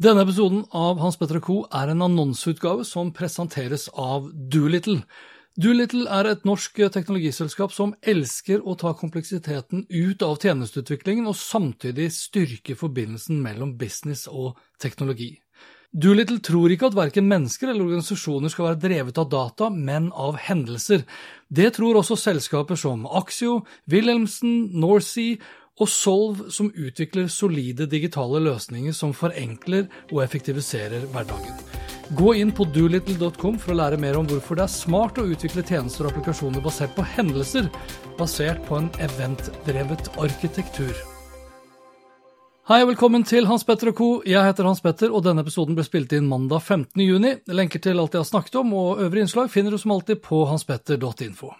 Denne episoden av Hans Petter Co. er en annonseutgave som presenteres av Doolittle. Doolittle er et norsk teknologiselskap som elsker å ta kompleksiteten ut av tjenesteutviklingen og samtidig styrke forbindelsen mellom business og teknologi. Doolittle tror ikke at verken mennesker eller organisasjoner skal være drevet av data, men av hendelser. Det tror også selskaper som Axio, Wilhelmsen, Northsea og Solve, som utvikler solide digitale løsninger som forenkler og effektiviserer hverdagen. Gå inn på doolittle.com for å lære mer om hvorfor det er smart å utvikle tjenester og applikasjoner basert på hendelser, basert på en eventdrevet arkitektur. Hei og velkommen til Hans Petter og co. Jeg heter Hans Petter, og denne episoden ble spilt inn mandag 15. juni. Lenker til alt jeg har snakket om og øvrige innslag finner du som alltid på hanspetter.info.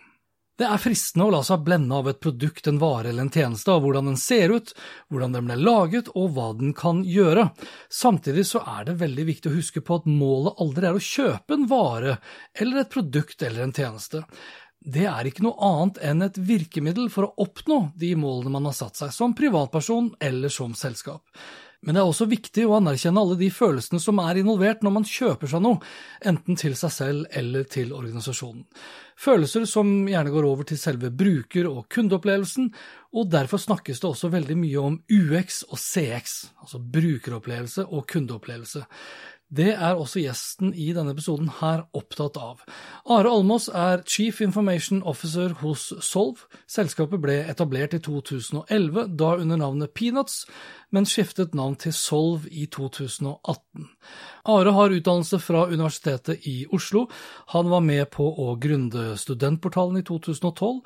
Det er fristende å la seg blende av et produkt, en vare eller en tjeneste, av hvordan den ser ut, hvordan den ble laget og hva den kan gjøre. Samtidig så er det veldig viktig å huske på at målet aldri er å kjøpe en vare eller et produkt eller en tjeneste det er ikke noe annet enn et virkemiddel for å oppnå de målene man har satt seg, som privatperson eller som selskap. Men det er også viktig å anerkjenne alle de følelsene som er involvert når man kjøper seg noe, enten til seg selv eller til organisasjonen. Følelser som gjerne går over til selve bruker- og kundeopplevelsen, og derfor snakkes det også veldig mye om UX og CX, altså brukeropplevelse og kundeopplevelse. Det er også gjesten i denne episoden her opptatt av. Are Almås er Chief Information Officer hos Solv. Selskapet ble etablert i 2011, da under navnet Peanuts, men skiftet navn til Solv i 2018. Are har utdannelse fra Universitetet i Oslo. Han var med på å grunde studentportalen i 2012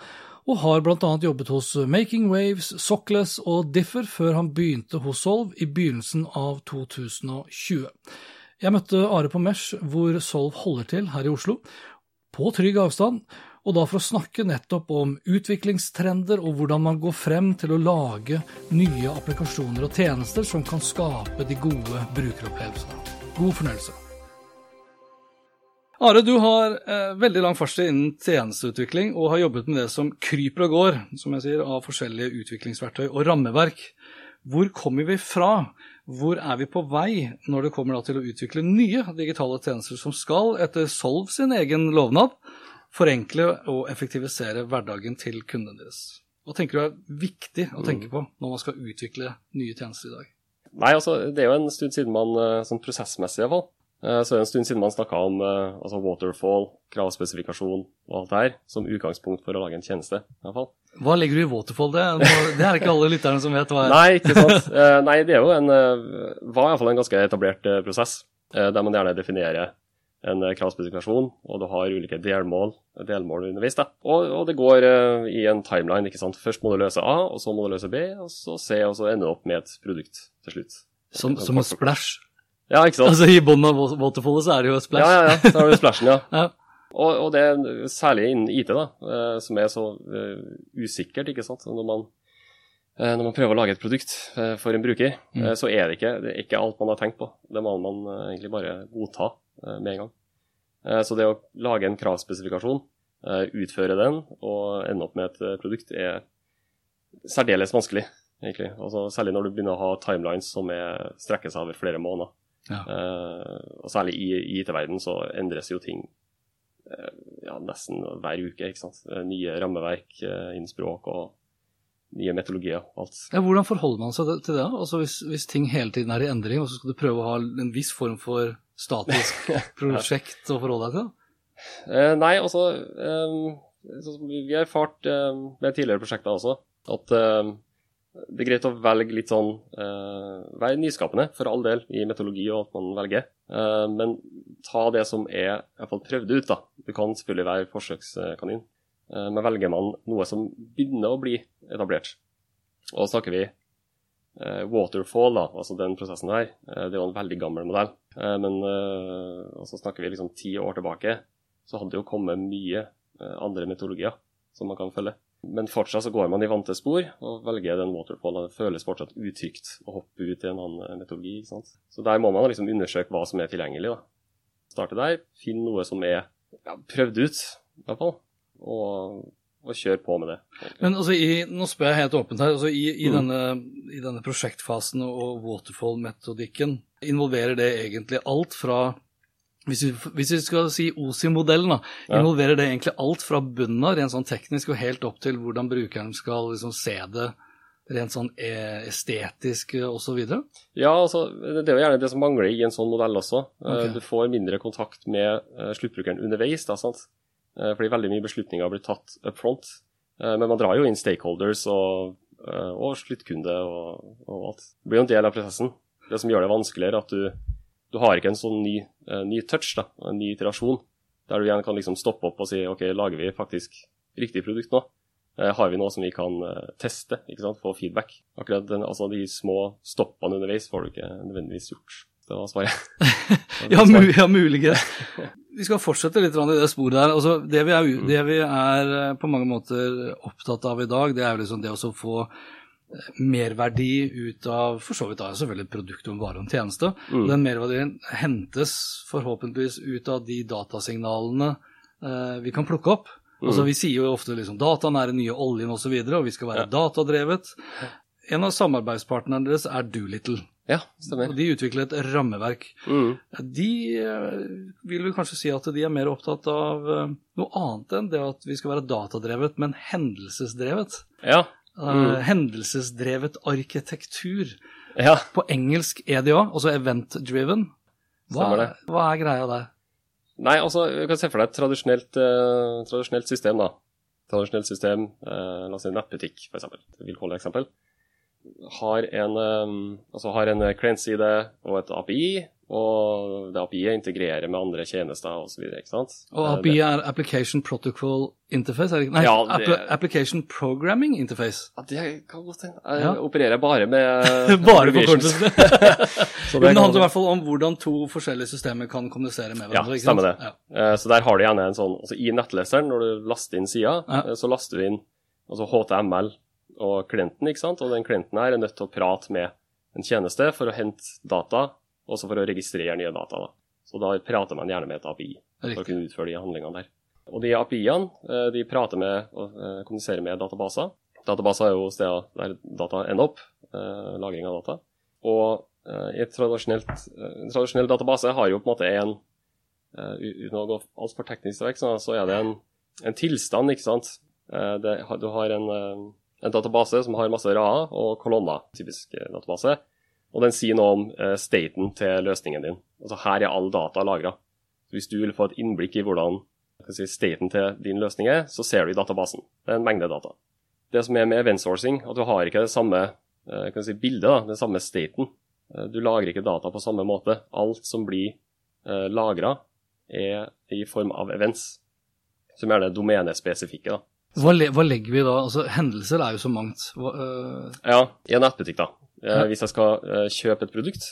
og har bl.a. jobbet hos Making Waves, Sockless og Differ før han begynte hos Solv i begynnelsen av 2020. Jeg møtte Are på Mesh, hvor Solv holder til her i Oslo, på trygg avstand, og da for å snakke nettopp om utviklingstrender og hvordan man går frem til å lage nye applikasjoner og tjenester som kan skape de gode brukeropplevelsene. God fornøyelse. Are, du har eh, veldig lang fartstid innen tjenesteutvikling og har jobbet med det som kryper og går, som jeg sier, av forskjellige utviklingsverktøy og rammeverk. Hvor kommer vi fra? Hvor er vi på vei når det kommer til å utvikle nye digitale tjenester som skal, etter Solv sin egen lovnad, forenkle og effektivisere hverdagen til kundene deres? Hva tenker du er viktig å tenke på når man skal utvikle nye tjenester i dag? Nei, altså, Det er jo en stund siden man, eh, sånn prosessmessig i hvert fall, så er det en stund siden man snakka om eh, altså waterfall, kravspesifikasjon og alt det her som utgangspunkt for å lage en tjeneste. i hvert fall. Hva legger du i waterfall? Det, det er ikke alle lytterne som vet hva er. Nei, ikke sant. Eh, nei, det er jo en, eh, var iallfall en ganske etablert eh, prosess, der man gjerne definerer en kravspesifikasjon, og du har ulike delmål, delmål underveis. Da. Og, og, det går i en timeline. ikke sant? Først må du løse A, og så må du løse B, og så C, og så ender du opp med et produkt til slutt. Som, som en splash? Ja, ikke sant? Altså I bunnen av waterfallet så er det jo splash. Ja, ja, ja. Så har du splashen, ja. ja. Og, og, det er særlig innen IT, da, eh, som er så uh, usikkert, ikke sant. Når man, uh, når man, prøver å lage et produkt for en bruker, mm. så er det, ikke, det er ikke alt man har tenkt på. Det må man egentlig bare godta med en gang. så det å lage en kravspesifikasjon, utføre den og ende opp med et produkt, er særdeles vanskelig, egentlig. Altså, særlig når du begynner å ha timelines som er, strekker seg over flere måneder. Ja. og særlig i, i IT-verden så endres jo ting uh, ja, nesten hver uke. ikke sant? Eh, nye rammeverk uh, innen språk og nye metodologier. og alt. Ja, hvordan forholder man seg til det? Altså hvis, hvis, ting hele tiden er i endring, og så skal du prøve å ha en viss form for statisk prosjekt å forholde deg til? Nei, altså um, Vi har erfart med tidligere prosjekter også at det er greit å velge litt sånn uh, Være nyskapende, for all del, i metodologi og at man velger. Uh, men ta det som er i hvert fall prøvd ut. da. Du kan selvfølgelig være forsøkskanin. Uh, men velger man noe som begynner å bli etablert, og snakker vi waterfall, da, altså den prosessen der, det er jo en veldig gammel modell. men så snakker vi liksom ti år tilbake, så hadde det jo kommet mye andre metodologier som man kan følge. Men fortsatt så går man i vante spor og velger den waterfallen. Det føles fortsatt utrygt å hoppe ut i en annen metodologi. ikke sant? Så der må man liksom undersøke hva som er tilgjengelig. da. Starte der, finne noe som er ja, prøvd ut, i hvert fall. Og og kjør på med det. Men altså, i, Nå spør jeg helt åpent her. altså I, i, mm. denne, i denne, prosjektfasen og waterfall-metodikken, involverer det egentlig alt fra hvis vi, hvis vi skal si OSI-modellen, da, ja. involverer det egentlig alt fra bunnen av, rent sånn teknisk, og helt opp til hvordan brukeren skal liksom se det rent sånn e, estetisk osv.? Ja, altså, det er jo gjerne det som mangler i en sånn modell også. Eh, okay. Du får mindre kontakt med sluttbrukeren underveis. da, sant? Fordi veldig mye beslutninger blir tatt up front. Men man drar jo inn stakeholders og, og sluttkunde og, og, alt. Det blir jo en del av prosessen. Det som gjør det vanskeligere, at du du har ikke en sånn ny, uh, ny touch, da, en ny iterasjon, der du igjen kan liksom stoppe opp og si OK, lager vi faktisk riktig produkt nå? Uh, har vi noe som vi kan uh, teste, ikke sant, få feedback? Akkurat den, altså De små stoppene underveis får du ikke nødvendigvis gjort. Det var svaret. ja, mu ja, muligens. Vi skal fortsette litt i det sporet der. Altså, det, vi er, det vi er på mange måter opptatt av i dag, det er jo liksom det å få merverdi ut av for så vidt da selvfølgelig produkt en vare og tjeneste. Mm. Den merverdien hentes forhåpentligvis ut av de datasignalene eh, vi kan plukke opp. Mm. Altså Vi sier jo ofte liksom dataen er den nye oljen osv., og, så videre, og vi skal være ja. datadrevet. En av samarbeidspartnerne deres er Doolittle. Ja, stemmer. Og De utvikler et rammeverk. Mm. De eh, vil vel kanskje si at de er mer opptatt av eh, noe annet enn det at vi skal være datadrevet, men hendelsesdrevet. Ja, Mm. Uh, hendelsesdrevet arkitektur. Ja. På engelsk EDA, altså event driven. Hva, hva, er greia der? Nei, altså, du kan se for deg et tradisjonelt, uh, tradisjonelt system, da. Tradisjonelt system, uh, la oss si en nettbutikk, f.eks. Vilkårlig eksempel. Har en, um, altså har en client-side og et API, og det API-et integrerer med andre tjenester osv. Og eh, API er Application Protocol Interface? Er det? Nei, ja, det... Application Programming Interface. Ja, Det kan godt hende. Jeg ja. opererer bare med Bare forkortelsene. det handler i hvert fall om hvordan to forskjellige systemer kan kommunisere med hverandre. Ja, stemmer det. Ja. Eh, så der har du gjerne en sånn altså I nettleseren, når du laster inn sida, så laster du inn altså HTML og klienten, ikke sant? og den klienten her er nødt til å prate med en tjeneste for å hente data også for å registrere nye data. Da. Så da prater man gjerne med et API for å kunne utføre de handlingene der. Og de API-ene eh, de prater med og eh, kommuniserer med databaser. Databaser er jo steder der data ender opp, eh, lagring av data. Og en tradisjonell database har jo på en måte en Uten å gå altfor teknisk vekk, så er det en, en tilstand, ikke sant. Det, du har en, en database som har masse rader og kolonner, typisk database. Og den sier noe om uh, staten til løsningen din. Altså Her er all data lagra. Hvis du vil få et innblikk i hvordan si, staten til din løsning er, så ser du i databasen. Det er en mengde data. Det som er med eventsourcing, at du har ikke det samme uh, si, bildet, da, den samme staten. Du lagrer ikke data på samme måte. Alt som blir lagra, er i form av events, som gjerne er domenespesifikke. da. Hva, le hva, legger vi da? Altså, Hendelser er jo så mangt. Hva, uh... Ja, i en nettbutikk, da. Eh, hvis jeg skal eh, kjøpe et produkt,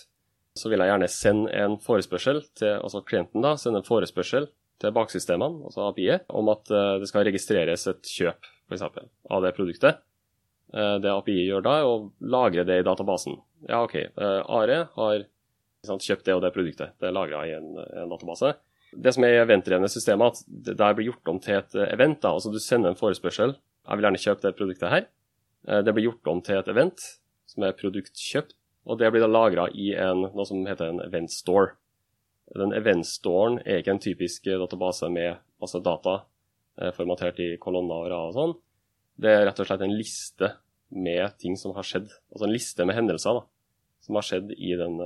så vil jeg gjerne sende en forespørsel til altså klienten da, sende en forespørsel til baksystemene, altså API-et, om at eh, det skal registreres et kjøp for eksempel, av det produktet. Det API gjør da, er å lagre det i databasen. Ja, OK, Are har sant, kjøpt det og det produktet. Det er lagra i en, en, database. Det som er i eventdrevne systemet, at det der blir gjort om til et event. da, altså Du sender en forespørsel. Jeg vil gjerne kjøpe det produktet her. Det blir gjort om til et event som er produktkjøpt, og det blir da lagra i en, noe som heter en event store. Den event-storen er ikke en typisk database med masse data eh, formatert i kolonner og rader og sånn. Det er rett og slett en liste med ting som har skjedd, altså en liste med hendelser da, som har skjedd i den,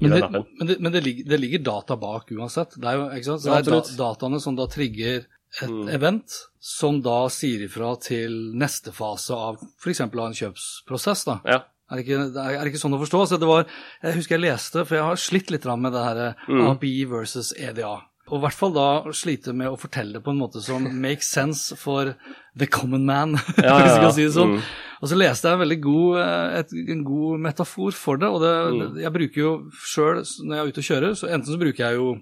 men det. Men, det, men det, ligger, det, ligger, data bak uansett. Det er jo ikke sant? Så det er da, dataene som da trigger et mm. event, som da sier ifra til neste fase av f.eks. av en kjøpsprosess. da. Ja. Er det, ikke, er det ikke sånn å forstå? Så det var, jeg husker jeg leste, for jeg har slitt litt med det her mm. API versus EDA. Og i hvert fall da slite med å fortelle det på en måte som makes sense for the common man, Ja, ja, hvis vi kan si det sånn. Mm. Og så leste jeg en veldig god, eh, et, en god metafor for det, og det, Mm. jeg bruker jo sjøl når jeg er ute og kjører, så enten så bruker jeg jo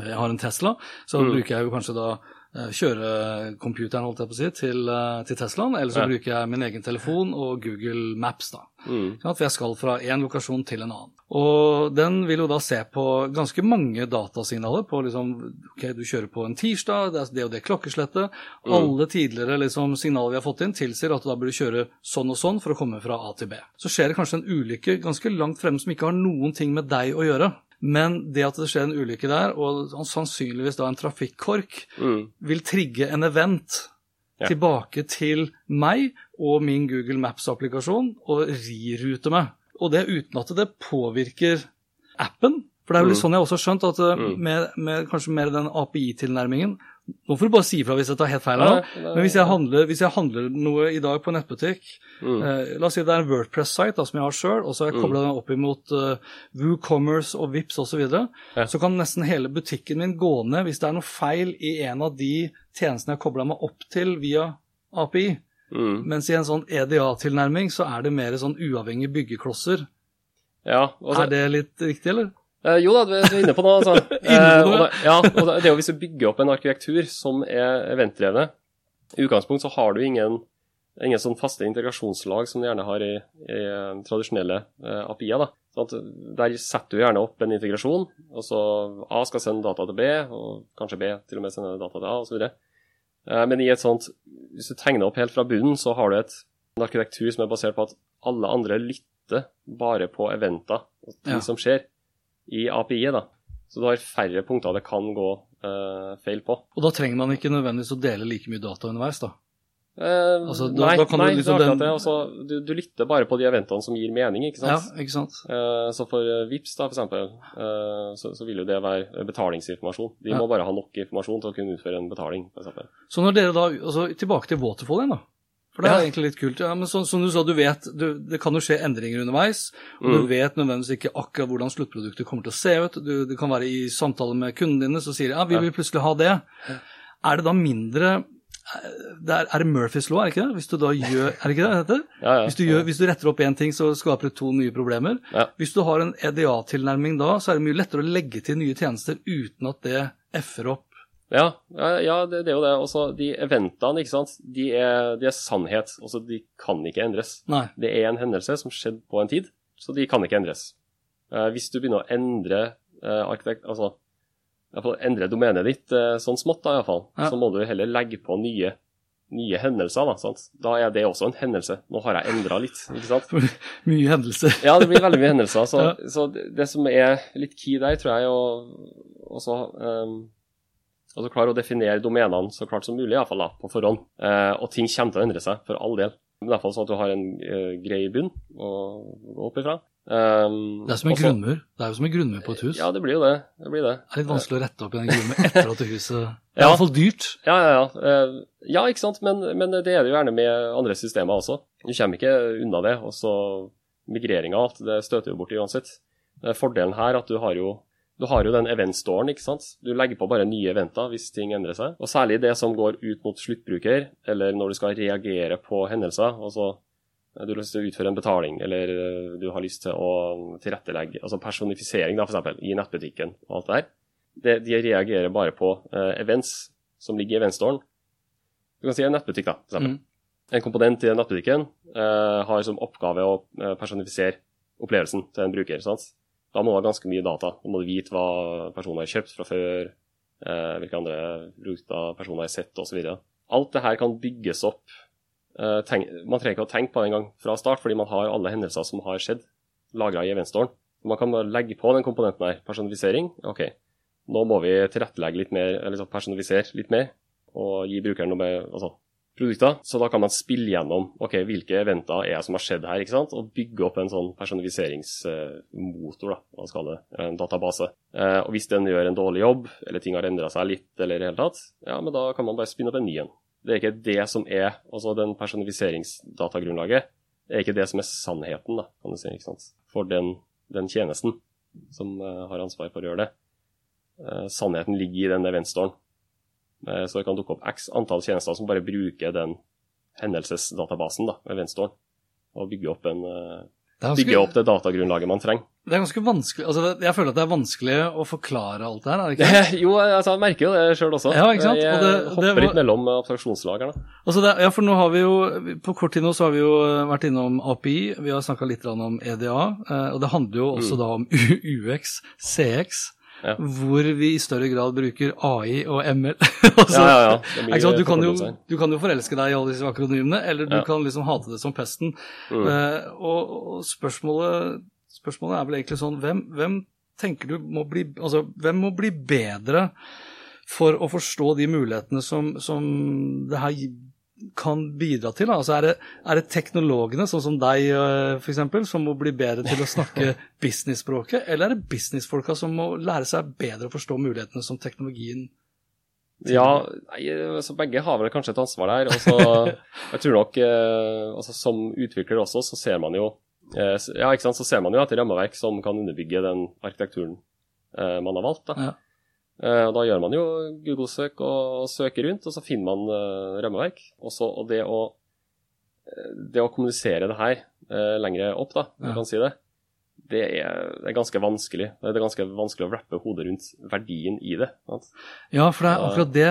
Jeg har en Tesla, så Mm. bruker jeg jo kanskje da kjørecomputeren, holdt jeg på å si, til, eh, til Teslaen, eller så Ja. bruker jeg min egen telefon og Google Maps, da. Mm. For jeg skal fra én lokasjon til en annen. Og den vil jo da se på ganske mange datasignaler på liksom Ok, du kjører på en tirsdag, det er det og det klokkeslettet. Mm. Alle tidligere liksom signaler vi har fått inn, tilsier at du da burde kjøre sånn og sånn for å komme fra A til B. Så skjer det kanskje en ulykke ganske langt fremme som ikke har noen ting med deg å gjøre. Men det at det skjer en ulykke der, og sannsynligvis da en trafikkork, Mm. vil trigge en event Ja. tilbake til meg og min Google Maps-applikasjon og rirute meg. Og det uten at det påvirker appen. For det er jo litt Mm. sånn jeg også har skjønt, at uh, Mm. med, med kanskje mer den API-tilnærmingen Nå får du bare si ifra hvis jeg tar helt feil. Nå, Men hvis jeg, handler, hvis jeg handler noe i dag på nettbutikk Mm. eh, La oss si det er en Wordpress-site som jeg har sjøl, og så har jeg Mm. kobla den opp imot uh, WooCommerce og Vips osv. Så, videre, Ja. så kan nesten hele butikken min gå ned hvis det er noe feil i en av de tjenestene jeg kobla meg opp til via API. Mm. Mens i en sånn EDA-tilnærming så er det mer sånn uavhengige byggeklosser. Ja, også, er det litt riktig, eller? Eh, jo da, du er inne på noe, altså. uh, det, ja, og det, er jo hvis du bygger opp en arkitektur som er eventdrevet I utgangspunkt så har du ingen, ingen sånn faste integrasjonslag som du gjerne har i, i eh, tradisjonelle uh, API-er. da. Sånn der setter du gjerne opp en integrasjon, og så A skal sende data til B, og kanskje B til og med sender data til A, osv. Uh, men i et sånt, hvis du tegner opp helt fra bunnen, så har du et, en arkitektur som er basert på at alle andre lytter bare på eventer og ting Ja. som skjer i API-et. da. Så du har færre punkter det kan gå uh, feil på. Og da trenger man ikke nødvendigvis å dele like mye data underveis, da. Eh, Altså, da- nei, da nei liksom det er akkurat det. Altså, du, du lytter bare på de eventene som gir mening, ikke Ja, sant. ikke sant? Eh, så for VIPS da, f.eks., eh, så, så vil jo det være betalingsinformasjon. De Ja. må bare ha nok informasjon til å kunne utføre en betaling, for eksempel. Så når dere da, altså Tilbake til waterfall igjen, da. For det Ja. er egentlig litt kult. Ja, men så, som du sa, du vet, du, det kan jo skje endringer underveis. Og Mm. du vet nødvendigvis ikke akkurat hvordan sluttproduktet kommer til å se ut. Du, det kan være i samtale med kundene dine, så sier de ja, vi vil plutselig ha det. Er det da mindre eh, det er, er det Murphys lov, er det ikke det? Hvis du da gjør, er det ikke det det heter? Ja, ja. Hvis du, gjør, hvis du retter opp én ting, så skaper det to nye problemer. Ja. Hvis du har en EDA-tilnærming da, så er det mye lettere å legge til nye tjenester uten at det f-er opp. Ja, ja, det, det er jo det. Også de eventene, ikke sant, de er, de er sannhet. Også de kan ikke endres. Nei. Det er en hendelse som skjedde på en tid, så de kan ikke endres. Eh, hvis du begynner å endre eh, arkitekt, altså endre domenet ditt eh, sånn smått, da iallfall, Ja. så må du heller legge på nye, nye hendelser. Da sant? Da er det også en hendelse. Nå har jeg endra litt, ikke sant. Mye hendelser. Ja, det blir veldig mye hendelser. Så, Ja. så det, det som er litt key der, tror jeg, å også um, altså klare å definere domenene så klart som mulig, i fall da, på forhånd. Eh, og ting kommer til å endre seg, for all del. Men i hvert fall sånn at du har en eh, grei bunn å gå opp ifra. Um, Det er som en også- grunnmur. Det er jo som en grunnmur på et hus. Ja, det blir jo det. Det blir det. Det er litt vanskelig å rette opp i den grunnmuren etter at huset Det er Ja. iallfall dyrt. Ja, ja, ja. Eh, ja, ikke sant. Men, men det er det jo gjerne med andre systemer også. Du kommer ikke unna det. Og så migreringa og alt, det støter jo borti uansett. Eh, Fordelen her er at du har jo du har jo den event-storen, ikke sant. Du legger på bare nye eventer hvis ting endrer seg. Og særlig det som går ut mot sluttbruker, eller når du skal reagere på hendelser. Altså du har lyst til å utføre en betaling, eller eh, du har lyst til å tilrettelegge Altså personifisering, da, for eksempel, i nettbutikken og alt det der. Det, de reagerer bare på uh, events som ligger i event-storen. Du kan si en nettbutikk, da, for eksempel. Mm. En komponent i nettbutikken uh, har som oppgave å personifisere opplevelsen til en bruker. sant? Da må du ha ganske mye data. Da må du vite hva personen har kjøpt fra før, eh, hvilke andre produkter personen har sett osv. Alt det her kan bygges opp. Eh, man trenger ikke å tenke på det engang fra start, fordi man har alle hendelser som har skjedd, lagra i eventstoren. Man kan bare legge på den komponenten her. Personalisering. OK, nå må vi tilrettelegge litt mer, eller personalisere litt mer, og gi brukeren noe mer altså, produkter. Så da kan man spille gjennom ok, hvilke eventer er det som har skjedd her, ikke sant? og bygge opp en sånn personifiseringsmotor, da, hva skal det, en database. Eh, og hvis den gjør en dårlig jobb, eller ting har endra seg litt, eller i det hele tatt, ja, men da kan man bare spinne opp en ny en. Det er ikke det som er altså den personifiseringsdatagrunnlaget, det er ikke det som er sannheten, da, kan du si, ikke sant? for den, den tjenesten som eh, har ansvar for å gjøre det. eh, sannheten ligger i den eventstoren. Eh, så det kan dukke opp x antall tjenester som bare bruker den hendelsesdatabasen, da, eventstoren, og bygge opp, en, det ganske, bygge opp det datagrunnlaget man trenger. Det er ganske vanskelig altså Jeg føler at det er vanskelig å forklare alt det her, er det ikke? det? jo, altså, jeg merker jo det sjøl også. Ja, ikke sant? Jeg det, hopper litt mellom abstraksjonslagerne. altså ja, for nå har vi jo På kort tid nå så har vi jo vært innom API, vi har snakka litt om EDA, eh, og det handler jo også Mm. da om UX, CX, Ja. hvor vi i større grad bruker AI og ML. altså, Ja, ja, mye sant? Du, kan jo, du kan jo forelske deg i alle disse akronymene, eller du kan liksom hate det som pesten. Mm. Uh, og, og spørsmålet, spørsmålet er vel egentlig sånn hvem, hvem tenker du må bli Altså, hvem må bli bedre for å forstå de mulighetene som, som det her kan bidra til? Altså, er, det, er det teknologene, sånn som deg f.eks., som må bli bedre til å snakke businessspråket, eller er det businessfolka som må lære seg bedre å forstå mulighetene som teknologien Ja, nei, altså begge har vel kanskje et ansvar der. Og så, jeg tror nok, eh, altså Som utvikler også, så ser man jo eh, ja, ikke sant, så ser man jo etter rammeverk som kan underbygge den arkitekturen eh, man har valgt. Da. Ja. Eh, og da gjør man jo Google-søk og søker rundt, og så finner man eh, rammeverk. Også, og det å, eh, det å kommunisere det her lengre opp, da, Ja. kan si det, det er, det er ganske vanskelig. Det er ganske vanskelig å rappe hodet rundt verdien i det. Sant? Ja, for det er akkurat det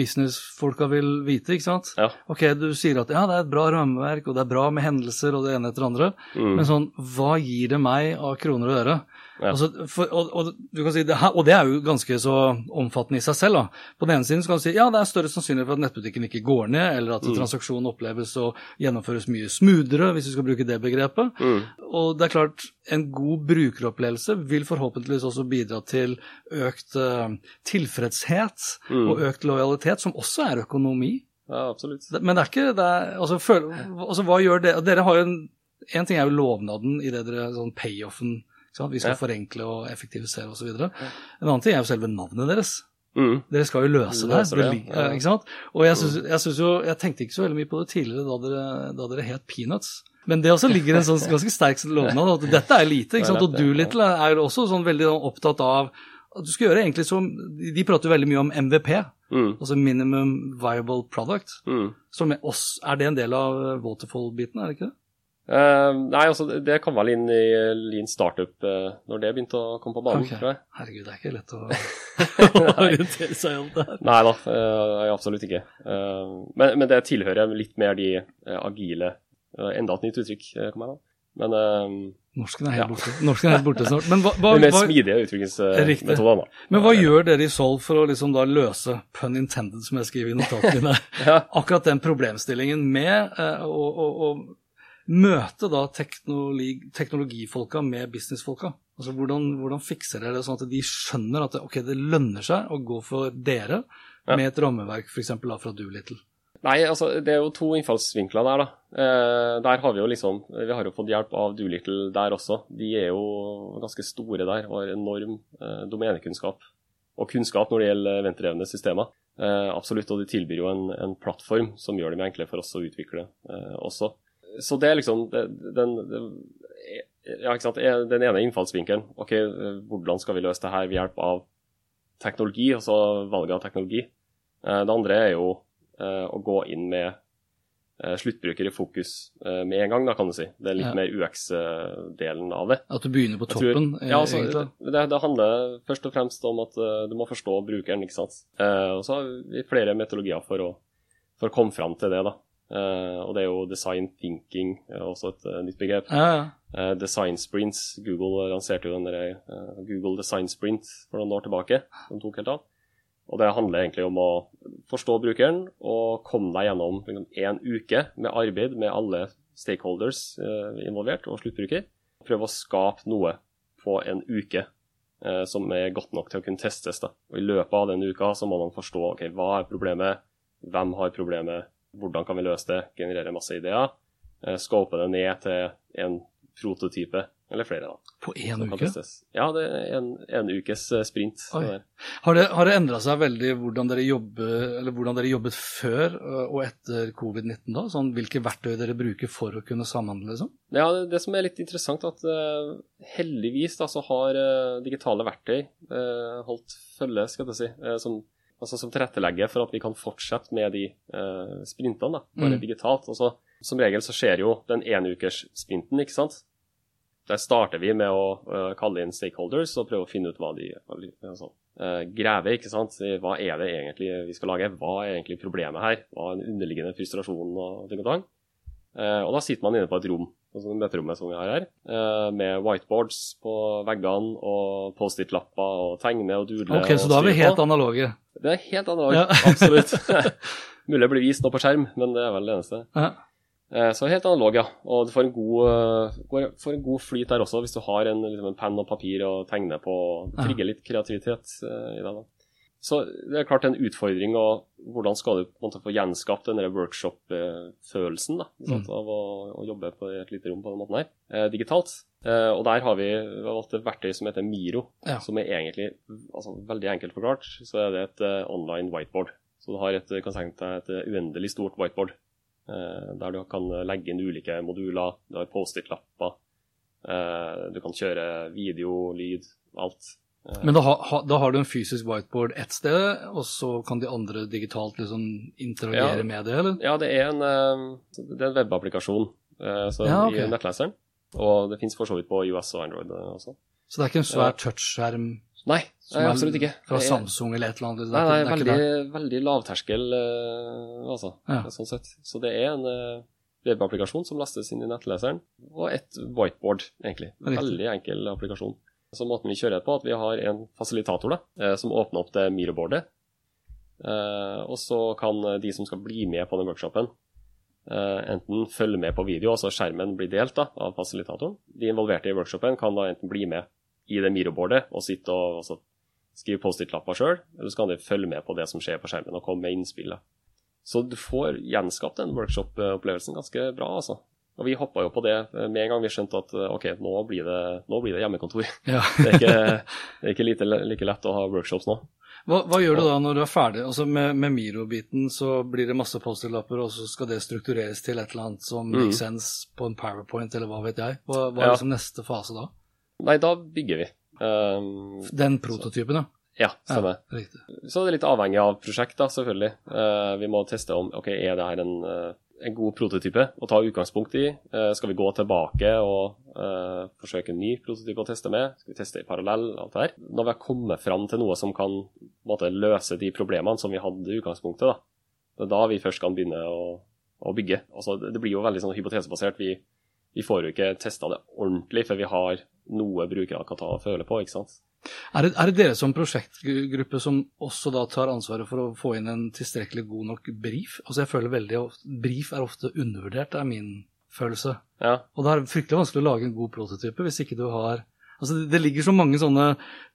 businessfolka vil vite, ikke sant? Ja. Ok, du sier at ja, det er et bra rammeverk, og det er bra med hendelser og det ene etter andre, Mm. men sånn, hva gir det meg av kroner og øre? Ja. Altså, for, og, og, du kan si det her, og det er jo ganske så omfattende i seg selv. Da. På den ene siden så kan du si ja, det er større sannsynlighet for at nettbutikken ikke går ned, eller at Mm. transaksjonen oppleves og gjennomføres mye smoothere, hvis vi skal bruke det begrepet. Mm. Og det er klart, en god brukeropplevelse vil forhåpentligvis også bidra til økt uh, tilfredshet Mm. og økt lojalitet, som også er økonomi. Ja, absolutt. Men det er ikke det er, altså, føl, altså, hva gjør det? Dere har jo en En ting er jo lovnaden i det dere sånn payoffen. Vi skal Ja. forenkle og effektivisere osv. En annen ting er jo selve navnet deres. Mm. Dere skal jo løse det. Løse det, ja. eh, ikke sant? Og jeg synes, jeg synes jo, jeg tenkte ikke så veldig mye på det tidligere da dere, da dere het Peanuts. Men det også ligger en sånn ganske sterk lovnad. at Dette er lite. ikke sant? Og du, ja. Doolittle er jo også sånn veldig sånn opptatt av at du skal gjøre egentlig som De prater jo veldig mye om MVP, Mm. altså Minimum Viable Product. Mm. Som er, er det en del av Waterfall-biten, er det ikke det? Eh, nei, altså det- kom vel inn i Lean Startup uh, når det begynte å komme på banen, okay. tror jeg. Herregud, det er ikke lett å orientere seg om det her. Nei da, uh, absolutt ikke. Men, men det tilhører litt mer de agile Enda et nytt uttrykk, eh, kom jeg da. Men Norsken er helt Ja. borte. Norsken er helt borte snart. Men hva, hva, de mer smidige Riktig. da. men hva gjør dere i Solv for å liksom da løse, pun intended som jeg skriver i notatene mine, Ja. akkurat den problemstillingen med å møte da teknologi, teknologifolka med businessfolka? Altså hvordan, hvordan fikser dere det sånn at de skjønner at det, ok, det lønner seg å gå for dere Ja. med et rammeverk f.eks. fra Doolittle? Nei, altså det er jo to innfallsvinkler der, da. Eh, der har vi jo liksom Vi har jo fått hjelp av Doolittle der også. De er jo ganske store der og har enorm eh, domenekunnskap og kunnskap når det gjelder venterevende systemer. Eh, absolutt, og de tilbyr jo en, en plattform som gjør det mye enklere for oss å utvikle eh, også. Så det er liksom den, ja, den ene innfallsvinkelen. Ok, hvordan skal vi løse det her ved hjelp av teknologi, altså valget av teknologi. Eh, det andre er jo eh, å gå inn med eh, sluttbruker i fokus med en gang, da kan du si. Det er litt Ja. mer UX-delen av det. At du begynner på toppen? tror- ja, altså, det, det handler først og fremst om at du må forstå brukeren, ikke sant. Og så har vi flere metodologier for å, for å komme fram til det, da. Eh, og det er jo design thinking, er også et uh, nytt begrep. Ja, ja. Uh, design sprints. Google lanserte jo den der, eh, Google Design Sprint for noen år tilbake, som tok helt av. Og det handler egentlig om å forstå brukeren og komme deg gjennom liksom, en uke med arbeid med alle stakeholders eh, involvert og sluttbruker. Prøve å skape noe på en uke eh, som er godt nok til å kunne testes. Da. Og I løpet av den uka så må man forstå ok, hva er problemet, hvem har problemet, hvordan kan vi løse det, generere masse ideer. skåpe det ned til en prototype Eller flere, da. På én uke? testes. Ja, det er en, en ukes eh, sprint. Det. Har det, har det endra seg veldig hvordan dere, jobber, eller hvordan dere jobbet før øh, og etter covid-19? da? Sånn, hvilke verktøy dere bruker for å kunne samhandle? liksom? Ja, det, det som er litt interessant, at uh, heldigvis da, så har uh, digitale verktøy uh, holdt følge, skal jeg si, eh, som, altså, som tilrettelegger for at vi kan fortsette med de eh, sprintene, da, bare Mm. digitalt. Altså, som regel så skjer jo den enukerssprinten, ikke sant. Der starter vi med å uh, kalle inn stakeholders og prøve å finne ut hva de altså, uh, graver. ikke sant? Hva er det egentlig vi skal lage? Hva er egentlig problemet her? Hva er den underliggende frustrasjonen og ting og tang? Uh, og da sitter man inne på et rom, altså møterommet som vi har her, eh, med whiteboards på veggene og Post-It-lapper og tegne og dudle. Ok, Så da er vi helt på. analoge. Det er helt analoge, Ja. absolutt. Mulig det blir vist nå på skjerm, men det er vel det eneste. Ja. Eh, Så helt analog, ja. Og du får en god, eh, får en god flyt der også, hvis du har en, liksom en penn og papir og tegner på. Det Trigger litt kreativitet i deg. da. Så det er klart en utfordring, og hvordan skal du på en måte få gjenskapt den workshop-følelsen da, Mm. av å, å jobbe på et lite rom på den måten her, eh, digitalt. Eh, og der har vi valgt et verktøy som heter Miro, Ja. som er egentlig altså, veldig enkelt forklart. Så er det et uh, online whiteboard. Så du har et, kan tenke deg et eh, uendelig stort whiteboard, eh, der du kan legge inn ulike moduler. Du har Post-It-lapper, eh, du kan kjøre video, lyd, alt. Eh, Men da, ha, da har du en fysisk whiteboard ett sted, og så kan de andre digitalt liksom interagere Ja. med det, eller? Ja, det er en, eh, det er en webapplikasjon eh, så Ja, okay. i nettleseren. Og det finnes for så vidt på US og Android også. Så det er ikke en svær Ja. touchskjerm Nei, nei absolutt ikke. fra er- Samsung eller et eller annet? Nei, nei, veldig, veldig lavterskel, altså, Ja. sånn sett. Så det er en webapplikasjon som lastes inn i nettleseren, og et whiteboard, egentlig. Veldig enkel applikasjon. Så måten vi kjører på, at vi har en fasilitator da, eh, som åpner opp det Miro-boardet, eh, og så kan de som skal bli med på den workshopen, eh, enten følge med på video, altså skjermen blir delt da, av fasilitatoren. De involverte i workshopen kan da enten bli med i det Miro-boardet og sitte og altså, skrive Post-It-lapper sjøl, eller så kan de følge med på det som skjer på skjermen og komme med innspill. Så du får gjenskapt den workshop-opplevelsen ganske bra, altså. Og vi hoppa jo på det eh, med en gang vi skjønte at eh, ok, nå blir det, nå blir det hjemmekontor. Ja. Det er ikke, det er ikke lite, like lett å ha workshops nå. Hva, hva gjør du da når du er ferdig? Altså Med, med Miro-biten så blir det masse Post-It-lapper, og så skal det struktureres til et eller annet som Mm. makes sense på en powerpoint, eller hva vet jeg. Hva, hva er Ja. liksom neste fase da? Nei, da bygger vi. Um, Den prototypen, ja. ja, stemmer. Ja. Så det er litt avhengig av prosjekt, da, selvfølgelig. Uh, vi må teste om ok, er det her en, eh, en god prototype å ta utgangspunkt i. Eh, skal vi gå tilbake og uh, forsøke en ny prototype å teste med? Skal vi teste i parallell? alt det her? Når vi har kommet fram til noe som kan måte, løse de problemene som vi hadde i utgangspunktet, da. det er da vi først kan begynne å, å bygge. Altså, det blir jo veldig sånn hypotesebasert. Vi, vi får jo ikke testa det ordentlig før vi har noe brukere kan ta og føle på. ikke sant? Er det, er det dere som prosjektgruppe som også da tar ansvaret for å få inn en tilstrekkelig god nok brief? Altså jeg føler veldig of- Brief er ofte undervurdert, er min følelse. Ja, Og det er fryktelig vanskelig å lage en god prototype hvis ikke du har Altså det, ligger så mange sånne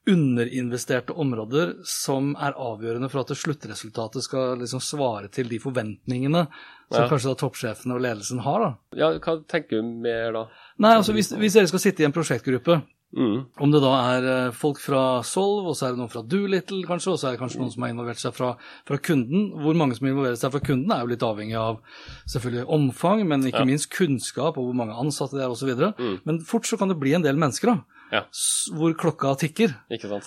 underinvesterte områder som er avgjørende for at sluttresultatet skal liksom svare til de forventningene som Ja. kanskje da toppsjefene og ledelsen har. da. ja hva tenker du mer da? Nei, altså hvis, hvis dere skal sitte i en prosjektgruppe, Mm. om det da er eh, folk fra Solv, og så er det noen fra Doolittle kanskje, og så er det kanskje noen som har involvert seg fra, fra kunden. Hvor mange som involverer seg fra kunden er jo litt avhengig av selvfølgelig omfang, men ikke Ja. minst kunnskap og hvor mange ansatte det er osv. Mm. Men fort så kan det bli en del mennesker da, Ja. hvor klokka tikker.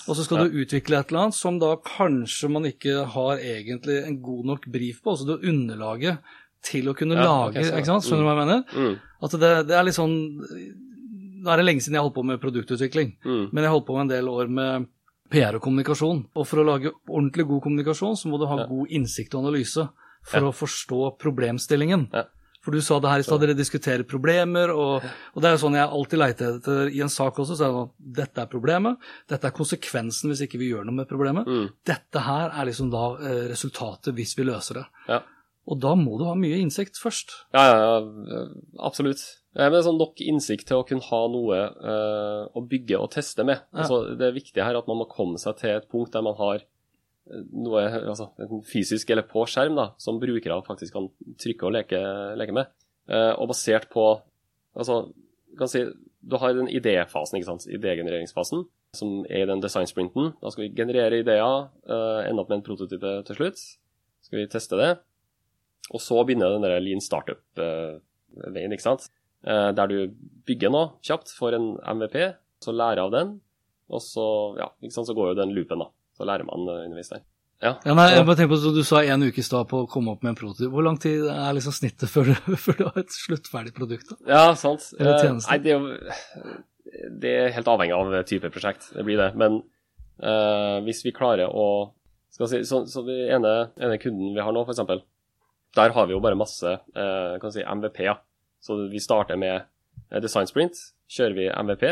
Og så skal ja. du utvikle et eller annet som da kanskje man ikke har egentlig en god nok brief på, altså det underlaget til å kunne lage, okay, ikke sant? Skjønner du hva jeg mener? Mm. At det, det er litt sånn Nå er det lenge siden jeg holdt på med produktutvikling, Mm. men jeg holdt på med en del år med PR og kommunikasjon. Og for å lage ordentlig god kommunikasjon, så må du ha Ja. god innsikt og analyse for Ja. å forstå problemstillingen. Ja. For du sa det her i stad, dere diskuterer problemer, og, og det er jo sånn jeg alltid leter etter i en sak også. så er det sånn, Dette er problemet, dette er konsekvensen hvis ikke vi gjør noe med problemet. Mm. Dette her er liksom da eh, resultatet hvis vi løser det. Ja. Og da må du ha mye innsikt først. Ja, ja, ja, absolutt. Eh, Men det er sånn nok innsikt til å kunne ha noe uh, å bygge og teste med. Ja. Altså, det viktige her er at man må komme seg til et punkt der man har eh, noe altså, fysisk eller på skjerm da, som brukere faktisk kan trykke og leke, leke med. Uh, og basert på altså, si, du har den idéfasen, ikke sant, idégenereringsfasen, som er i den designsprinten. Da skal vi generere ideer, uh, ende opp med en prototype til slutt. Skal vi teste det. Og så begynner den der lean startup-veien, ikke sant. Uh, der du bygger noe kjapt, får en MVP, så lærer av den, og så, ja, sant, så går jo den loopen, da. Så lærer man underveis der. Ja. ja nei, jeg bare tenker på, Du sa en uke i stad på å komme opp med en prototyp. Hvor lang tid er liksom snittet før du, før du har et sluttferdig produkt? da? Ja, sant. Eller tjeneste? nei, det er det er helt avhengig av type prosjekt. Det blir det. Men eh, hvis vi klarer å skal si, Så, så den ene, ene, kunden vi har nå, f.eks., der har vi jo bare masse eh, kan si, MVP-er. Så vi starter med design sprint, kjører vi MVP,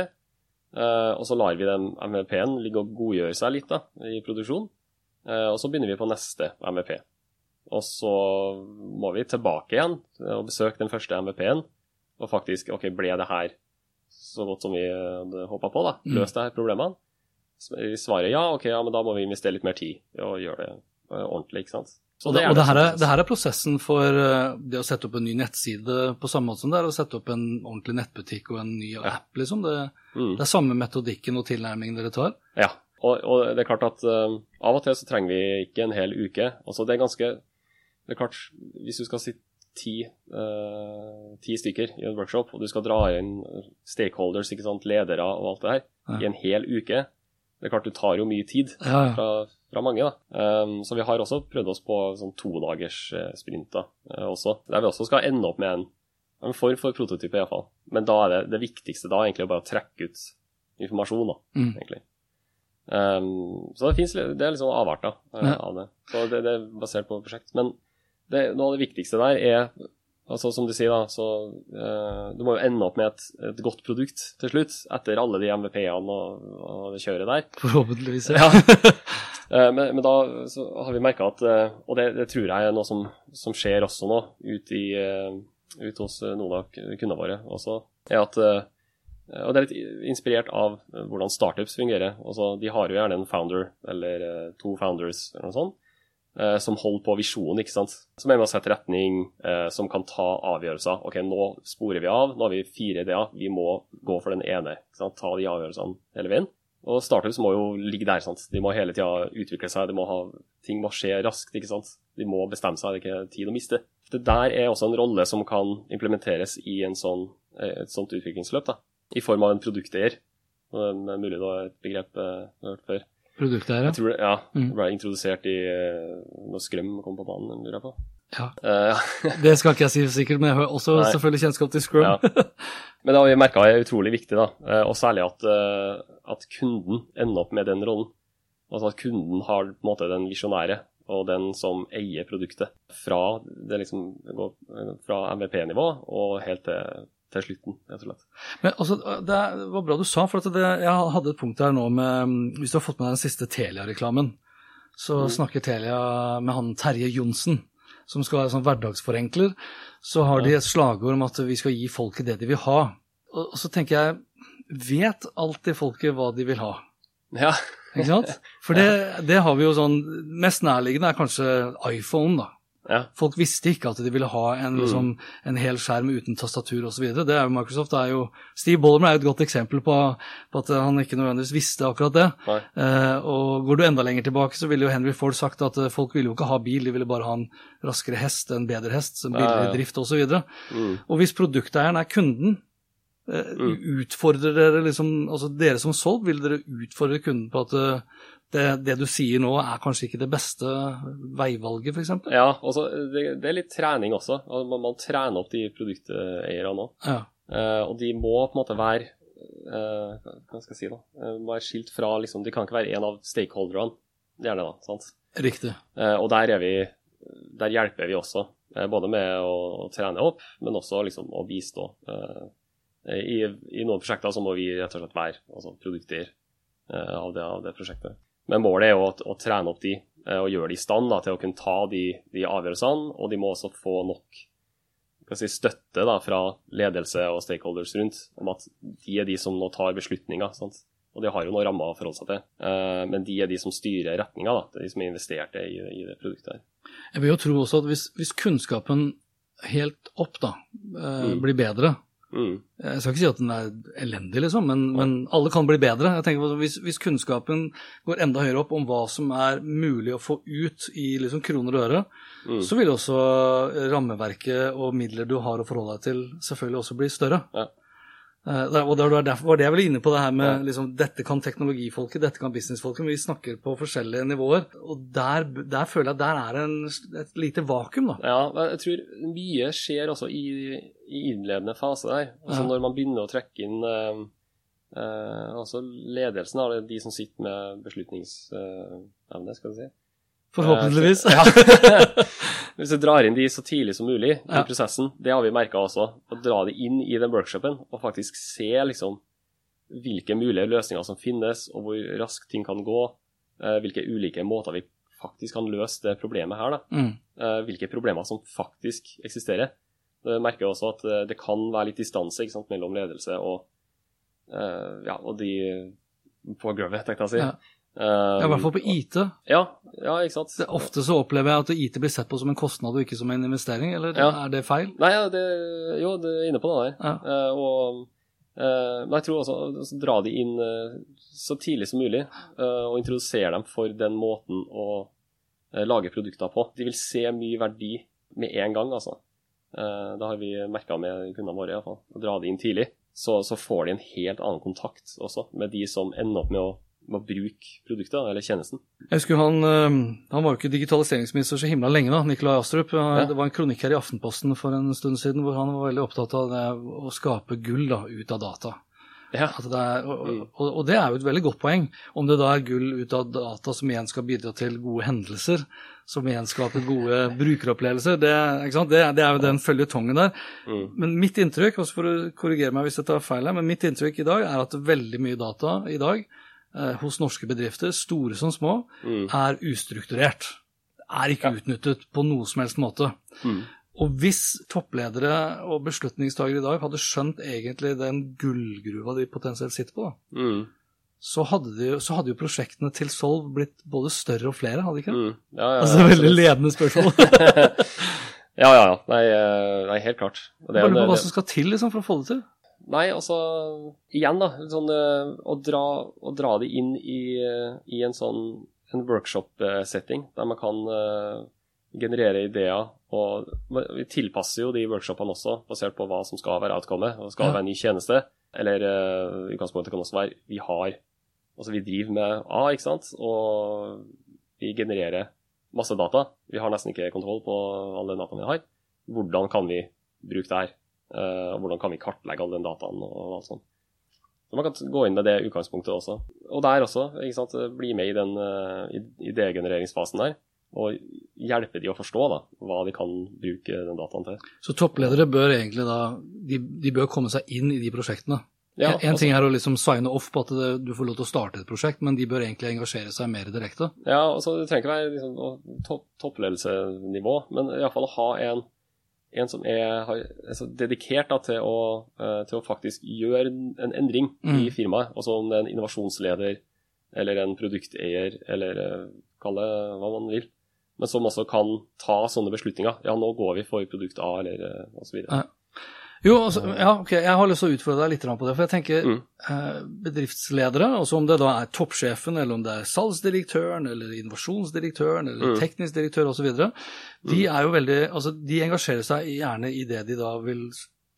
uh, og så lar vi den MVP-en ligge og godgjøre seg litt da, i produksjon. Eh, og så begynner vi på neste MVP. Og så må vi tilbake igjen og besøke den første MVP-en. Og faktisk, OK, ble det her så godt som vi hadde håpa på? da? Mm. Løst det her problemene? Svaret ja, OK, ja, men da må vi investere litt mer tid og gjøre det eh, ordentlig, ikke sant. Og det, og det, her er, det, her er, prosessen for eh, det å sette opp en ny nettside på samme måte som det er å sette opp en ordentlig nettbutikk og en ny ja. app, liksom. Det, mm. det, er samme metodikken og tilnærmingen dere tar? Ja, og, og, det er klart at uh, av og til så trenger vi ikke en hel uke. Altså det er ganske Det er klart, hvis du skal sitte ti, uh, ti stykker i en workshop, og du skal dra inn stakeholders, ikke sant, ledere og alt det her, ja. i en hel uke Det er klart, du tar jo mye tid ja, ja. Fra, fra, mange. da. Um, så vi har også prøvd oss på sånn todagers uh, sprinter uh, også, der vi også skal ende opp med en, en form for prototype, iallfall. Men da er det, det viktigste da egentlig å bare trekke ut informasjon, da, mm. egentlig. Um, så det, finnes, det er litt sånn avarter uh, ja. av det. Så det, det, er basert på prosjekt. Men det, noe av det viktigste der er altså Som du sier, da, så uh, du må jo ende opp med et, et, godt produkt til slutt, etter alle de MVP-ene og, og, det kjøret der. Forhåpentligvis, ja. men, men, da har vi merka at Og det, det, tror jeg er noe som, som skjer også nå, ute, i, ute hos noen av kundene våre også, er at Eh, og det er litt inspirert av eh, hvordan startups fungerer. Også, de har jo gjerne en founder eller eh, to founders eller noe sånt, som holder på visjonen, ikke sant. Som er med å sette retning, som kan ta avgjørelser. OK, nå sporer vi av, nå har vi fire ideer, vi må gå for den ene. ikke sant? Ta de avgjørelsene hele veien. Og startups må jo ligge der. sant? De må hele tida utvikle seg, de må ha, ting må skje raskt. ikke sant? De må bestemme seg, det er ikke tid å miste. Det der er også en rolle som kan implementeres i sånn, et sånt utviklingsløp. da i form av en produkteier. Det er mulig det var et begrep eh, jeg har hørt før. Produkteier, ja. Jeg tror det, ja, mm. ble introdusert i eh, når Skrøm kom på banen, lurer jeg på. Ja. Uh, det skal ikke jeg si sikkert, men jeg har også Nei. selvfølgelig kjennskap til Scrum. Ja. Men det har vi merka er utrolig viktig, da. og særlig at, at, kunden ender opp med den rollen. Altså at kunden har på en måte den visjonære og den som eier produktet. Fra, det liksom, fra MVP-nivå og helt til til slutten, rett og slett. Men altså, Det var bra du sa, for det, jeg hadde et punkt her nå med Hvis du har fått med deg den siste Telia-reklamen, så mm. snakker Telia med han Terje Johnsen, som skal være sånn hverdagsforenkler. Så har de et slagord om at vi skal gi folket det de vil ha. Og, og så tenker jeg Vet alltid folket hva de vil ha? Ja. Ikke sant? For det, det har vi jo sånn Mest nærliggende er kanskje iPhone, da. Ja. Folk visste ikke at de ville ha en, mm. liksom, en hel skjerm uten tastatur osv. Det er jo Microsoft er jo Steve Ballmer er jo et godt eksempel på, på, at han ikke nødvendigvis visste akkurat det. Eh, og Går du enda lenger tilbake, så ville jo Henry Ford sagt at eh, folk ville jo ikke ha bil, de ville bare ha en raskere hest, en bedre hest, en billigere ja, ja. drift osv. Og, så mm. og hvis produkteieren er kunden, mm. utfordrer dere liksom, altså dere som solgt, vil dere utfordre kunden på at eh, det, det, du sier nå, er kanskje ikke det beste veivalget, f.eks.? Ja, altså, det, det, er litt trening også. Man, man trener opp de produkteierne òg. Ja. Eh, og de må på en måte være eh, Hva skal jeg si, da? Uh, være skilt fra liksom, De kan ikke være en av stakeholderne. Det er det, da. sant? Riktig. og der, er vi, der hjelper vi også. både med å, å, trene opp, men også liksom, å bistå. I, I, noen prosjekter så må vi rett og slett være altså, produkteier av, av det prosjektet. Men målet er jo å, å trene opp de eh, og gjøre de i stand da, til å kunne ta de, de, avgjørelsene. Og de må også få nok si, støtte da, fra ledelse og stakeholders rundt om at de er de som nå tar beslutninger. Sant? Og de har jo noen rammer å forholde seg til. Men de er de som styrer retninga. Det er de som er investert i, i, det produktet her. Jeg vil jo tro også at hvis, hvis kunnskapen helt opp da, mm. blir bedre, Mm. Jeg skal ikke si at den er elendig, liksom, men, men alle kan bli bedre. Jeg tenker på, hvis, hvis, kunnskapen går enda høyere opp om hva som er mulig å få ut i liksom, kroner og øre, mm. så vil også rammeverket og midler du har å forholde deg til, selvfølgelig også bli større. Ja. Uh, og Det var derfor det jeg var inne på det her med liksom, dette kan teknologifolket, dette kan businessfolket, men vi snakker på forskjellige nivåer. Og der, der føler jeg at der er en, et lite vakuum, da. Ja, jeg tror mye skjer også i, i innledende fase der. Altså ja. Når man begynner å trekke inn eh, uh, altså ledelsen de som sitter med beslutningsevne, skal du si. Forhåpentligvis. Hvis du drar inn de så tidlig som mulig i prosessen, det har vi merka også. Å dra de inn i den workshopen og faktisk se liksom hvilke mulige løsninger som finnes, og hvor raskt ting kan gå. Eh, hvilke ulike måter vi faktisk kan løse det problemet her. Da. Mm. Eh, hvilke problemer som faktisk eksisterer. Jeg merker også at eh, det kan være litt distanse sant, mellom ledelse og, ja, og de på gulvet, tenkte jeg å si. Ja. Ja, I hvert fall på IT. Ja, ja ikke sant. Det, ofte så opplever jeg at IT blir sett på som en kostnad og ikke som en investering, eller ja. er det feil? Nei, ja, det, jo, det er inne på det der. Ja. Uh, og uh, men jeg tror også altså, dra de inn uh, så tidlig som mulig, og introdusere dem for den måten å lage produkter på. De vil se mye verdi med en gang, altså. det har vi merka med kundene våre, iallfall. Å dra de inn tidlig. Så, så får de en helt annen kontakt også med de som ender opp med å med å bruke produktet eller tjenesten. Jeg husker han, eh, han var jo ikke digitaliseringsminister så himla lenge, da, Nikolai Astrup. Ja. Det var en kronikk her i Aftenposten for en stund siden hvor han var veldig opptatt av det å skape gull da, ut av data. Ja. Det er, og, og, og, det er jo et veldig godt poeng. Om det da er gull ut av data som igjen skal bidra til gode hendelser, som igjen skaper gode brukeropplevelser, det, det, det er jo den føljetongen der. Mm. Men mitt inntrykk, også for å korrigere meg hvis jeg tar feil her, men mitt inntrykk i dag er at veldig mye data i dag Eh, hos norske bedrifter, store som små, mm. er ustrukturert. Er ikke ja. utnyttet på noe som helst måte. Mm. Og hvis toppledere og beslutningstagere i dag hadde skjønt egentlig den gullgruva de potensielt sitter på, da, mm. så, hadde de, så, hadde jo prosjektene til Solv blitt både større og flere, hadde de ikke? Mm. Ja, ja, altså veldig ledende spørsmål. ja, ja, ja. Nei, eh, nei helt klart. Det, Bare på hva som skal til liksom, for å få det til? Nei, altså Igjen, da. Sånn, uh, å, dra, å, dra, det inn i, uh, i en sånn en workshop-setting der man kan uh, generere ideer. Og vi tilpasser jo de workshopene også, basert på hva som skal være outcomet. Og skal ja. være en ny tjeneste. Eller uh, utgangspunktet kan også være vi har Altså vi driver med A, ikke sant, og vi genererer masse data. Vi har nesten ikke kontroll på alle dataene vi har. Hvordan kan vi bruke det her? Uh, hvordan kan vi kartlegge all den dataen og alt sånt. Så man kan gå inn med det utgangspunktet også. Og der også, ikke sant, bli med i den uh, idégenereringsfasen der. Og hjelpe de å forstå da, hva de kan bruke den dataen til. Så toppledere bør egentlig da, de, de bør komme seg inn i de prosjektene? Ja, en, en altså, ting er å liksom signe off på at det, du får lov til å starte et prosjekt, men de bør egentlig engasjere seg mer direkte? Ja, altså det trenger ikke være liksom, topp, toppledelsenivå, men iallfall å ha en en som er altså, dedikert da, til, å, uh, til, å, faktisk gjøre en endring mm. i firmaet. Altså om det er en innovasjonsleder eller en produkteier, eller uh, kall det hva man vil. Men som også kan ta sånne beslutninger. Ja, nå går vi for produkt A, eller uh, osv. Ja. Jo, altså, ja, ok, jeg har lyst til å utfordre deg litt på det. For jeg tenker mm. eh, bedriftsledere, altså om det da er toppsjefen, eller om det er salgsdirektøren, eller innovasjonsdirektøren, eller mm. teknisk direktør osv., de mm. er jo veldig Altså, de engasjerer seg gjerne i det de da vil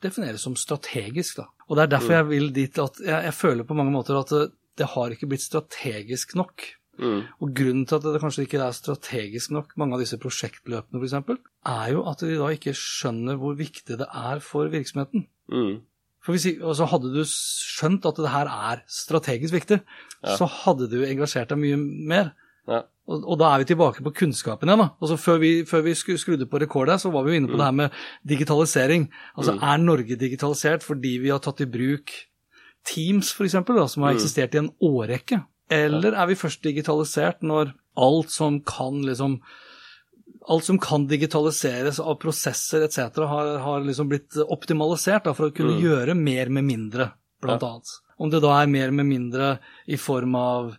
definere som strategisk, da. Og det er derfor mm. jeg vil dit at jeg, jeg føler på mange måter at det, det har ikke blitt strategisk nok. Mm. Og Grunnen til at det kanskje ikke er strategisk nok, mange av disse prosjektløpene f.eks., er jo at de da ikke skjønner hvor viktig det er for virksomheten. Mm. For hvis, altså Hadde du skjønt at det her er strategisk viktig, ja. så hadde du engasjert deg mye mer. Ja. Og, og, da er vi tilbake på kunnskapen igjen. da. Altså Før vi, før vi skrudde på rekordet, så var vi jo inne på mm. det her med digitalisering. Altså mm. Er Norge digitalisert fordi vi har tatt i bruk Teams, f.eks., som har mm. eksistert i en årrekke? Eller er vi først digitalisert når alt som kan liksom Alt som kan digitaliseres av prosesser etc., har, har liksom blitt optimalisert da, for å kunne mm. gjøre mer med mindre, blant ja. annet. Om det da er mer med mindre i form av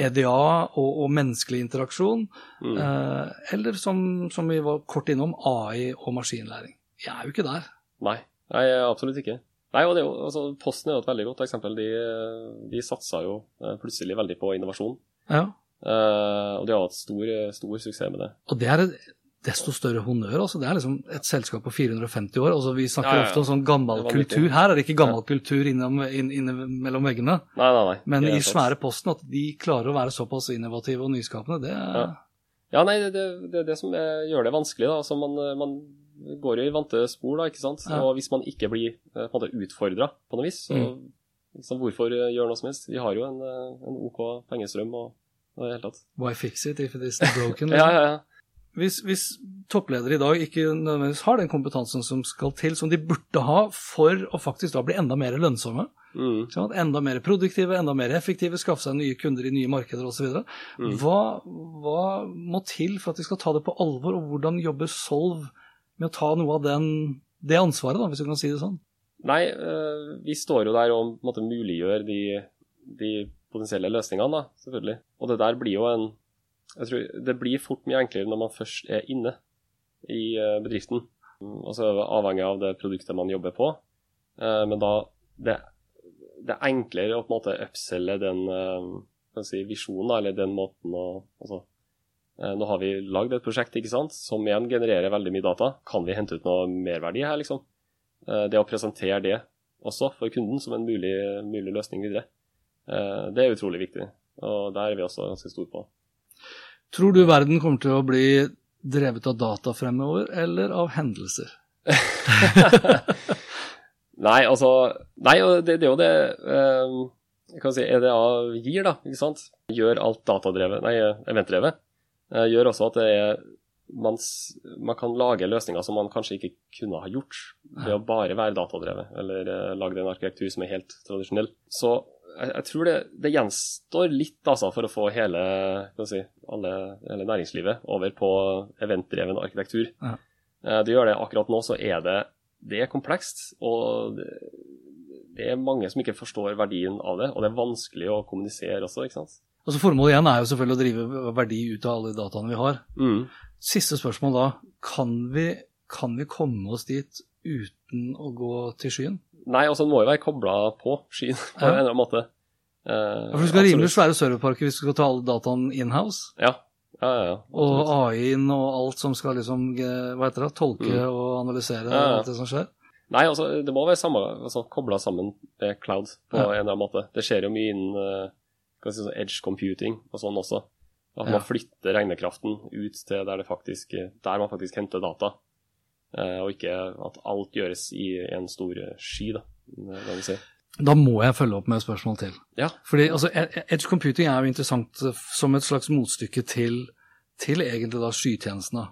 EDA og, og menneskelig interaksjon, mm. eh, eller som, som, vi var kort innom, AI og maskinlæring. Jeg er jo ikke der. Nei, Nei absolutt ikke. Nei, og det altså, Posten er jo et veldig godt eksempel. De, de satsa jo eh, plutselig veldig på innovasjon. Ja. Eh, og de har hatt stor, stor suksess med det. Og det er desto større honnør. altså Det er liksom et selskap på 450 år. altså Vi snakker Ja, ja, ofte om sånn gammel kultur. Her er det ikke gammel kultur innom, inn, inn, mellom veggene. Nei, nei, nei. Men i svære Posten, at de klarer å være såpass innovative og nyskapende, det er Ja. Nei, det er det, det, det som er, gjør det vanskelig. da. Altså, man, man går jo i vante spor, da, ikke sant. Ja. Og hvis man ikke blir eh, på en måte utfordra på noe vis, så Mm. liksom, hvorfor eh, gjøre noe som helst? Vi har jo en, eh, en OK pengestrøm og, og det hele tatt. Why fix it if it isn't broken? Ja, ja, ja. Hvis, hvis toppledere i dag ikke nødvendigvis har den kompetansen som skal til, som de burde ha for å faktisk da bli enda mer lønnsomme, Mm. sånn enda mer produktive, enda mer effektive, skaffe seg nye kunder i nye markeder osv. Mm. Hva, hva må til for at de skal ta det på alvor, og hvordan jobber Solv med å ta noe av den, det ansvaret, da, hvis du kan si det sånn? Nei, eh, vi står jo der og måte muliggjør de, de potensielle løsningene, da, selvfølgelig. Og det der blir jo en jeg tror Det blir fort mye enklere når man først er inne i eh, bedriften. Og så det avhengig av det produktet man jobber på. Eh, Men da det, det er enklere å på en måte upselle den si, visjonen, eller den måten å altså, Nå har vi lagd et prosjekt ikke sant, som igjen genererer veldig mye data. Kan vi hente ut noe merverdi her, liksom? Eh, Det å presentere det også for kunden som en mulig, mulig løsning videre, eh, det er utrolig viktig. Og der er vi også ganske store på. Tror du verden kommer til å bli drevet av data fremover, eller av hendelser? Nei, altså Nei, det, det er jo det eh, kan si EDA gir, da. ikke sant? Gjør alt datadrevet, nei, eventdrevet. Eh, gjør også at det er man, man kan lage løsninger som man kanskje ikke kunne ha gjort ved å bare være datadrevet, eller uh, lage en arkitektur som er helt tradisjonell. Så jeg, jeg tror det, det gjenstår litt altså, for å få hele, si, alle, hele næringslivet over på eventdreven arkitektur. Ja. Uh, Det gjør det akkurat nå, så er det, det er komplekst. og det, det er mange som ikke forstår verdien av det, og det er vanskelig å kommunisere også, ikke sant. Altså Formålet igjen er jo selvfølgelig å drive verdi ut av alle dataene vi har. Mm. Siste spørsmål da. Kan vi, kan vi komme oss dit uten å gå til skyen? Nei, altså den må jo være kobla på skyen på Ja. en eller annen måte. Eh, for Du skal ha rimelig svære serverparker hvis du skal ta alle dataene in-house. Ja, ja, ja. ja. Og. AI-en og alt som skal liksom, eh, hva heter det, tolke Mm. og analysere Ja, alt det som skjer. Nei, altså det må være altså, kobla sammen med cloud på en eller annen måte. Det skjer jo mye innen si, sånn edge computing og sånn også. At Ja. man flytter regnekraften ut til der, det faktisk, der man faktisk henter data. Eh, og ikke at alt gjøres i en stor sky, da. Det si. Da må jeg følge opp med et spørsmål til. Ja. Fordi altså, e- Edge computing er jo interessant som et slags motstykke til, til egentlig da skytjenestene.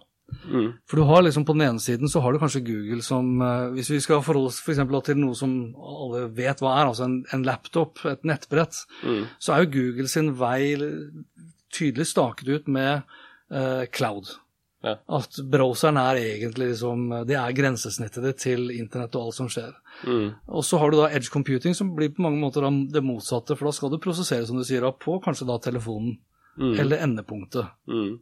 Mm. For du har liksom på den ene siden så har du kanskje Google som eh, Hvis vi skal forholde oss f.eks. til noe som alle vet hva er, altså en, en laptop, et nettbrett, Mm. så er jo Google sin vei tydelig staket ut med eh, cloud. Ja. At browseren er egentlig liksom Det er grensesnittet ditt til internett og alt som skjer. Mm. Og så har du da edge computing, som blir på mange måter det motsatte, for da skal du prosessere, som du sier, på kanskje da telefonen Mm. eller endepunktet. Mm.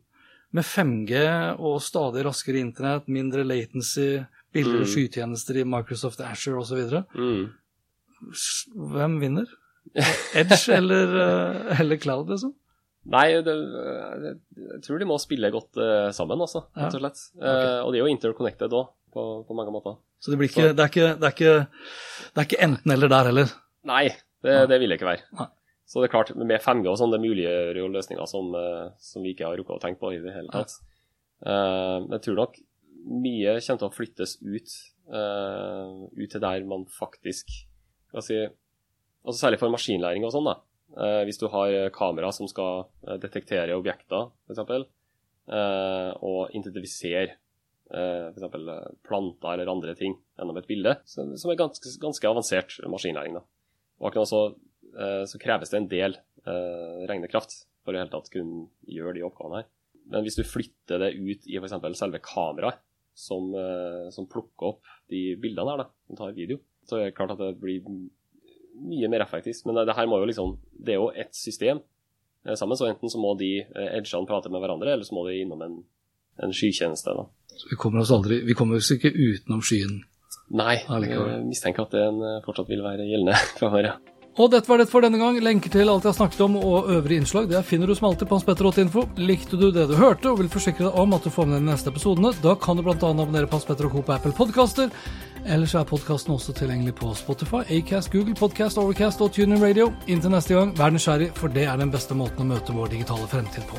Med 5G og stadig raskere internett, mindre latency, billigere Mm. skytjenester i Microsoft Asher osv. Mm. Hvem vinner? Edge eller, eh, eller cloud, liksom? Nei, det, det, jeg tror de må spille godt eh, sammen, altså, rett og slett. Eh, og de er jo interconnected òg, på, på mange måter. Så det, blir ikke, det, er ikke, det, er ikke, det er ikke enten eller der heller. Nei, det, det vil det ikke være. Nei. Så det er klart, med 5G og sånn, det muliggjør jo løsninger som, eh, som vi ikke har rukket å tenke på i det hele tatt. Eh, jeg tror nok mye kommer til å flyttes ut, eh, ut til der man faktisk skal si altså Særlig for maskinlæring og sånn, da. Hvis du har kamera som skal detektere objekter, f.eks., uh, og identifisere f.eks. planter eller andre ting gjennom et bilde, som, er ganske, ganske avansert maskinlæring. da. Og akkurat så, eh, så kreves det en del eh, regnekraft for å i hele tatt kunne gjøre de oppgavene her. Men hvis du flytter det ut i f.eks. selve kameraet, som, eh, som plukker opp de bildene her, da, som tar video, så er det klart at det blir mye mer effektivt. Men det, det her må jo liksom Det er jo ett system eh, sammen, så enten så må de eh, edgene prate med hverandre, eller så må de innom en, en skytjeneste. da. Vi kommer oss aldri, vi kommer oss ikke utenom skyen. Nei, jeg mistenker at den fortsatt vil være gjeldende framover. Ja. Og dette var det for denne gang. Lenker til alt jeg har snakket om og øvrige innslag det finner du som alltid på hanspetter.info. Likte du det du hørte og vil forsikre deg om at du får med deg de neste episodene, da kan du bl.a. abonnere på Hans Petter og Co. på Apple Podkaster. Ellers er podkasten også tilgjengelig på Spotify, Acast, Google Podcast, Overcast og TuneIn Radio. Inntil neste gang, vær nysgjerrig, for det er den beste måten å møte vår digitale fremtid på.